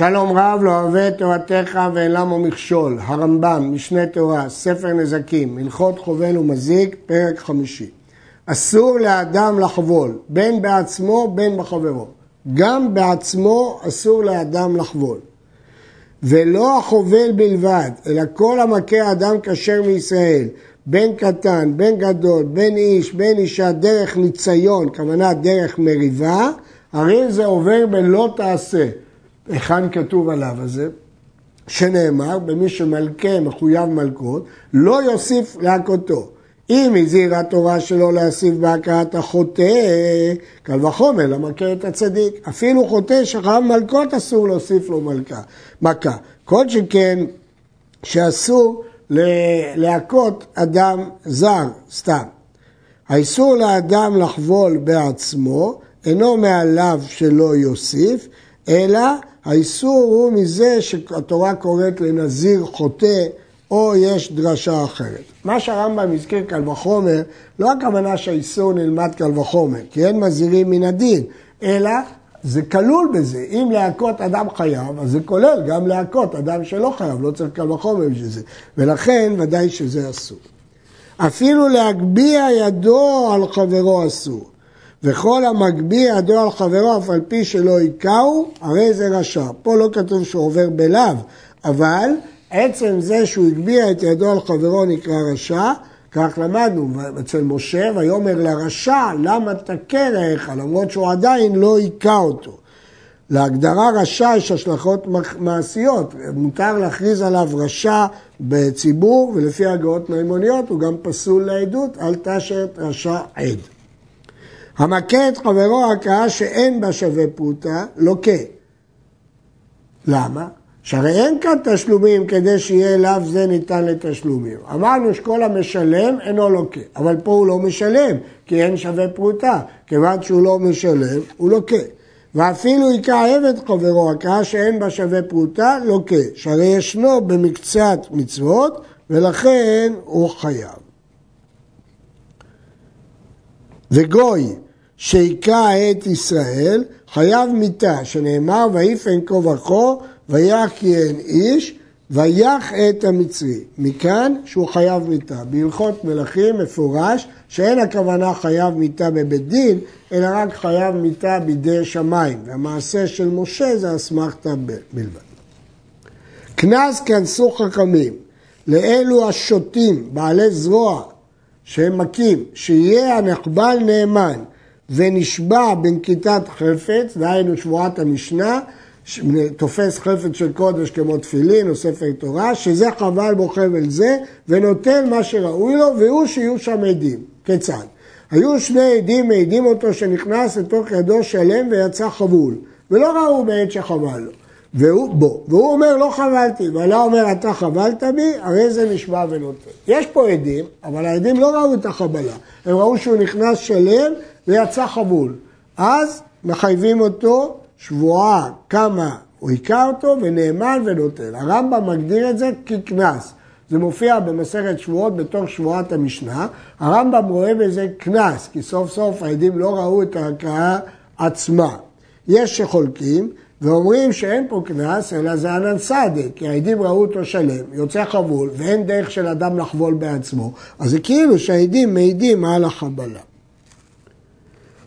שלום רב לא אוהב את תורתך ואין למו מכשול, הרמב"ם, משנה תורה, ספר נזקים, הלכות חובל ומזיק, פרק חמישי. אסור לאדם לחבול, בין בעצמו בין בחברו. גם בעצמו אסור לאדם לחבול. ולא החובל בלבד, אלא כל המכה אדם כשר מישראל, בין קטן, בין גדול, בין איש, בין אישה, דרך ניציון, כוונה דרך מריבה, הרי זה עובר בלא תעשה. היכן כתוב עליו הזה? שנאמר, במי שמלכה מחויב מלכות, לא יוסיף להכותו. אם הזהירה התורה שלא להוסיף בהכאת החוטא, קל וחומר למכה את הצדיק. אפילו חוטא שחייב מלכות אסור להוסיף לו מלכה, מכה. כל שכן שאסור להכות אדם זר, סתם. האיסור לאדם לחבול בעצמו אינו מעליו שלא יוסיף, אלא האיסור הוא מזה שהתורה קוראת לנזיר חוטא או יש דרשה אחרת. מה שהרמב"ם הזכיר קל וחומר, לא הכוונה שהאיסור נלמד קל וחומר, כי אין מזהירים מן הדין, אלא זה כלול בזה. אם להכות אדם חייב, אז זה כולל גם להכות אדם שלא חייב, לא צריך קל וחומר בשביל זה. ולכן ודאי שזה אסור. אפילו להגביה ידו על חברו אסור. וכל המגביה ידו על חברו אף על פי שלא היכהו, הרי זה רשע. פה לא כתוב שהוא עובר בלאו, אבל עצם זה שהוא הגביה את ידו על חברו נקרא רשע, כך למדנו אצל משה, ויאמר לרשע, למה תכה רעך, למרות שהוא עדיין לא היכה אותו. להגדרה רשע יש השלכות מעשיות, מותר להכריז עליו רשע בציבור, ולפי הגאות מימוניות הוא גם פסול לעדות, אל תשת רשע עד. המכה את חברו הכאה שאין בה שווה פרוטה, לוקה. למה? שהרי אין כאן תשלומים כדי שיהיה לאו זה ניתן לתשלומים. אמרנו שכל המשלם אינו לוקה, אבל פה הוא לא משלם, כי אין שווה פרוטה. כיוון שהוא לא משלם, הוא לוקה. ואפילו היכה עבד חברו, הכאה שאין בה שווה פרוטה, לוקה. שהרי ישנו במקצת מצוות, ולכן הוא חייב. וגוי שהיכה את ישראל, חייב מיתה, שנאמר, ויפן כה וכה, ויח כי אין איש, ויח את המצרי. מכאן שהוא חייב מיתה. בהלכות מלכים מפורש שאין הכוונה חייב מיתה בבית דין, אלא רק חייב מיתה בידי שמיים. והמעשה של משה זה אסמכתא בלבד. קנס כנסו חכמים לאלו השוטים, בעלי זרוע, שהם מכים, שיהיה הנחבל נאמן ונשבע בנקיטת חפץ, דהיינו שבועת המשנה, תופס חפץ של קודש כמו תפילין או ספר תורה, שזה חבל בו חבל זה, ונותן מה שראוי לו, והוא שיהיו שם עדים. כיצד? היו שני עדים מעידים אותו שנכנס לתוך ידו שלם ויצא חבול, ולא ראו בעת שחבל לו. והוא, בוא, והוא אומר לא חבלתי, ועלה אומר אתה חבלת בי, הרי זה נשבע ונותן. יש פה עדים, אבל העדים לא ראו את החבלה, הם ראו שהוא נכנס שלם ויצא חבול. אז מחייבים אותו שבועה כמה הוא היכה אותו ונאמן ונותן. הרמב"ם מגדיר את זה כקנס. זה מופיע במסכת שבועות בתור שבועת המשנה. הרמב"ם רואה בזה קנס, כי סוף סוף העדים לא ראו את ההכאה עצמה. יש שחולקים ואומרים שאין פה קנס, אלא זה ענן סעדה, כי העדים ראו אותו שלם, יוצא חבול, ואין דרך של אדם לחבול בעצמו, אז זה כאילו שהעדים מעידים על החבלה.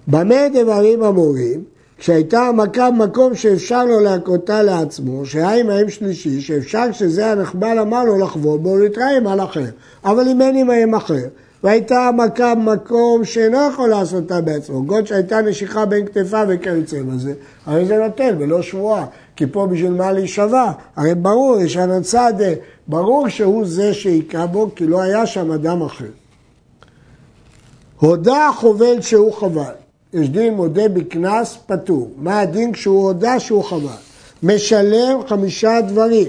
במה דברים אמורים? כשהייתה המכה במקום שאפשר לו להכותה לעצמו, שהיה עם שלישי, שאפשר כשזה הנחבל אמר לו לחבול בו להתראה עם על אחר, אבל אם אין עם האם אחר, והייתה המכה במקום שאינו יכול לעשותה בעצמו, גוד שהייתה נשיכה בין כתפיו וכיוצא בזה, הרי זה נותן ולא שבועה, כי פה בשביל מה להישבע, הרי ברור, יש הנצד, ברור שהוא זה שהיכה בו, כי לא היה שם אדם אחר. הודה החובל שהוא חבל. יש דין מודה בקנס פטור. מה הדין כשהוא הודה שהוא חבל? משלם חמישה דברים.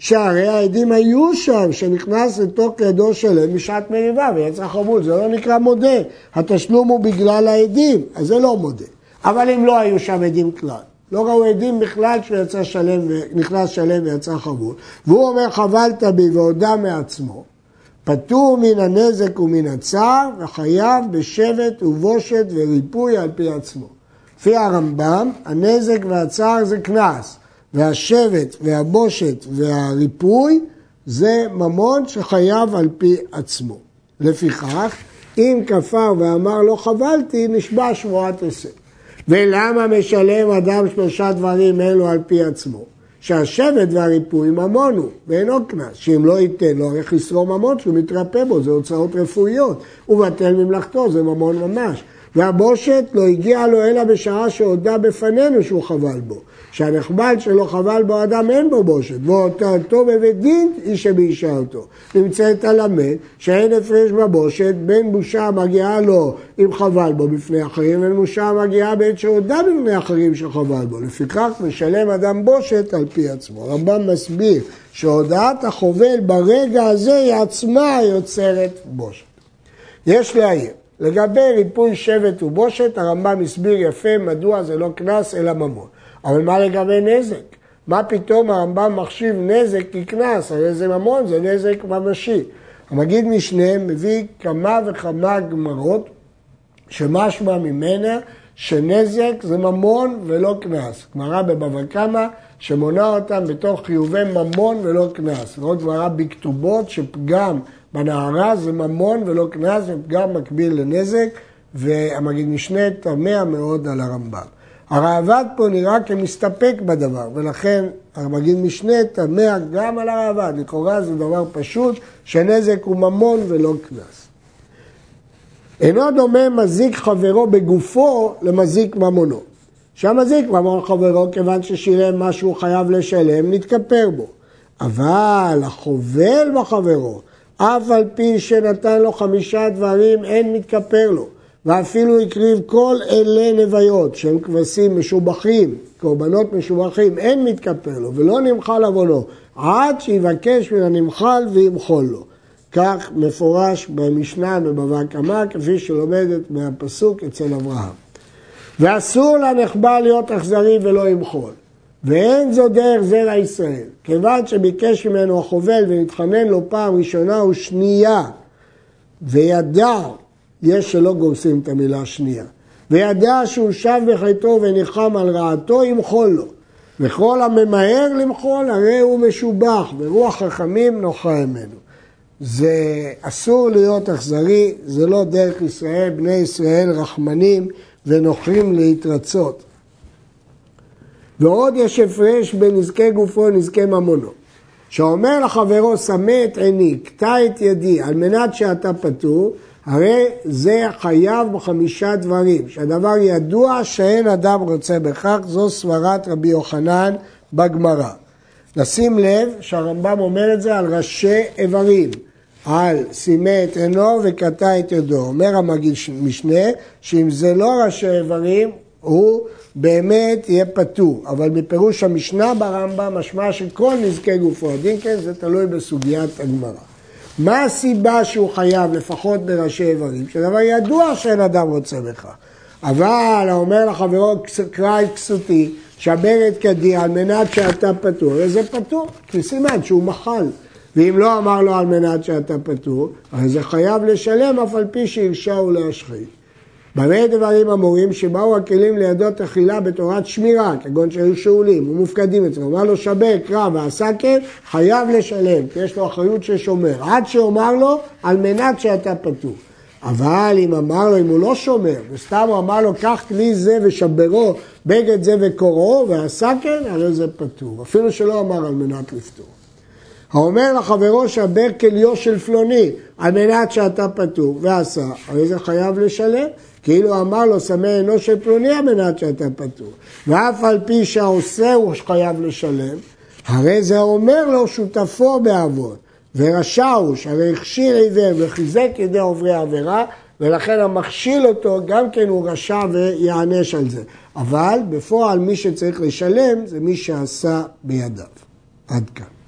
שהרי העדים היו שם, שנכנס לתוך ידו שלם בשעת מריבה ויצא חמוד, זה לא נקרא מודה. התשלום הוא בגלל העדים, אז זה לא מודה. אבל אם לא היו שם עדים כלל, לא ראו עדים בכלל שהוא יצא שלם, נכנס שלם ויצא חמוד, והוא אומר חבלת בי והודה מעצמו, פטור מן הנזק ומן הצער, וחייב בשבט ובושת וריפוי על פי עצמו. לפי הרמב"ם, הנזק והצער זה קנס, והשבט והבושת והריפוי זה ממון שחייב על פי עצמו. לפיכך, אם כפר ואמר לא חבלתי, נשבע שבועת עשה. ולמה משלם אדם שלושה דברים אלו על פי עצמו? שהשבט והריפוי ממון הוא, ואינו קנס, שאם לא ייתן לו, הרי חסרו ממון שהוא מתרפא בו, זה הוצאות רפואיות, ובטל ממלכתו, זה ממון ממש. והבושת לא הגיע לו אלא בשעה שהודה בפנינו שהוא חבל בו. שהנחבל שלא חבל בו אדם אין בו בושת, והותרתו בבית דין איש שבאישה אותו. נמצאת הלמד שאין הפרש בבושת בין בושה המגיעה לו אם חבל בו בפני אחרים, ובין בושה המגיעה בעת שהודה בפני אחרים שחבל בו. לפיכך משלם אדם בושת על פי עצמו. הרמב"ם מסביר שהודעת החובל ברגע הזה היא עצמה יוצרת בושת. יש להעיר לגבי ריפוי שבט ובושת, הרמב"ם הסביר יפה מדוע זה לא קנס אלא ממון. אבל מה לגבי נזק? מה פתאום הרמב"ם מחשיב נזק כקנס? הרי זה ממון, זה נזק ממשי. המגיד משנה מביא כמה וכמה גמרות שמשמע ממנה שנזק זה ממון ולא קנס. גמרא בבבא קמא שמונה אותם בתוך חיובי ממון ולא קנס. ועוד גמרא בכתובות שפגם בנערה זה ממון ולא קנס ופגם מקביל לנזק, והמגיד משנה תמה מאוד על הרמב"ם. הראב"ד פה נראה כמסתפק בדבר, ולכן המגיד משנה תמה גם על הראב"ד. לכאורה זה דבר פשוט, שנזק הוא ממון ולא קנס. אינו דומה מזיק חברו בגופו למזיק ממונו. שהמזיק ממון חברו, כיוון ששילם מה שהוא חייב לשלם, נתכפר בו. אבל החובל בחברו, אף על פי שנתן לו חמישה דברים, אין מתכפר לו. ואפילו הקריב כל אלה נוויות, שהם כבשים משובחים, קורבנות משובחים, אין מתכפר לו, ולא נמחל עוונו, עד שיבקש מן הנמחל וימחול לו. כך מפורש במשנה קמא, כפי שלומדת מהפסוק אצל אברהם. ואסור לנחבא להיות אכזרי ולא ימחול. ואין זו דרך זרע ישראל, כיוון שביקש ממנו החובל ונתחנן לו פעם ראשונה ושנייה, וידע יש שלא גורסים את המילה השנייה. וידע שהוא שב בחטאו וניחם על רעתו, ימחול לו. וכל הממהר למחול, הרי הוא משובח, ורוח חכמים נוחה ממנו. זה אסור להיות אכזרי, זה לא דרך ישראל, בני ישראל רחמנים ונוחים להתרצות. ועוד יש הפרש בין נזקי גופו לנזקי ממונו. שאומר לחברו, שמה את עיני, קטע את ידי, על מנת שאתה פטור, הרי זה חייב בחמישה דברים, שהדבר ידוע שאין אדם רוצה בכך, זו סברת רבי יוחנן בגמרא. נשים לב שהרמב"ם אומר את זה על ראשי איברים, על סימא את עינו וקטע את ידו. אומר המגיד משנה שאם זה לא ראשי איברים, הוא באמת יהיה פטור, אבל מפירוש המשנה ברמב"ם משמע שכל נזקי גופו הדין כן זה תלוי בסוגיית הגמרא. מה הסיבה שהוא חייב לפחות בראשי איברים? שדבר ידוע שאין אדם רוצה בך. אבל האומר לחברו קרא את כסותי, שבר את כדי על מנת שאתה פטור, וזה פטור, כי סימן שהוא מחל. ואם לא אמר לו על מנת שאתה פטור, הרי זה חייב לשלם אף על פי שהרשעו להשחית. במה דברים אמורים שבאו הכלים לידו תחילה בתורת שמירה, כגון שהיו שאולים ומופקדים אצלו, אמר לו שבר, קרא ועשה כן, חייב לשלם, כי יש לו אחריות ששומר, עד שאומר לו על מנת שאתה פטור. אבל אם אמר לו, אם הוא לא שומר, וסתם הוא אמר לו, קח כלי זה ושברו, בגד זה וקוראו, ועשה כן, הרי זה פטור, אפילו שלא אמר על מנת לפתור. האומר לחברו שבר כליו של פלוני, על מנת שאתה פטור, ועשה, הרי זה חייב לשלם. כאילו אמר לו, סמי אנוש של פלוני על מנת שאתה פטור. ואף על פי שהעושה הוא חייב לשלם, הרי זה אומר לו שותפו בעוון. ורשע הוא, שהרי הכשיר עיוור וחיזק ידי עוברי עבירה, ולכן המכשיל אותו גם כן הוא רשע ויענש על זה. אבל בפועל מי שצריך לשלם זה מי שעשה בידיו. עד כאן.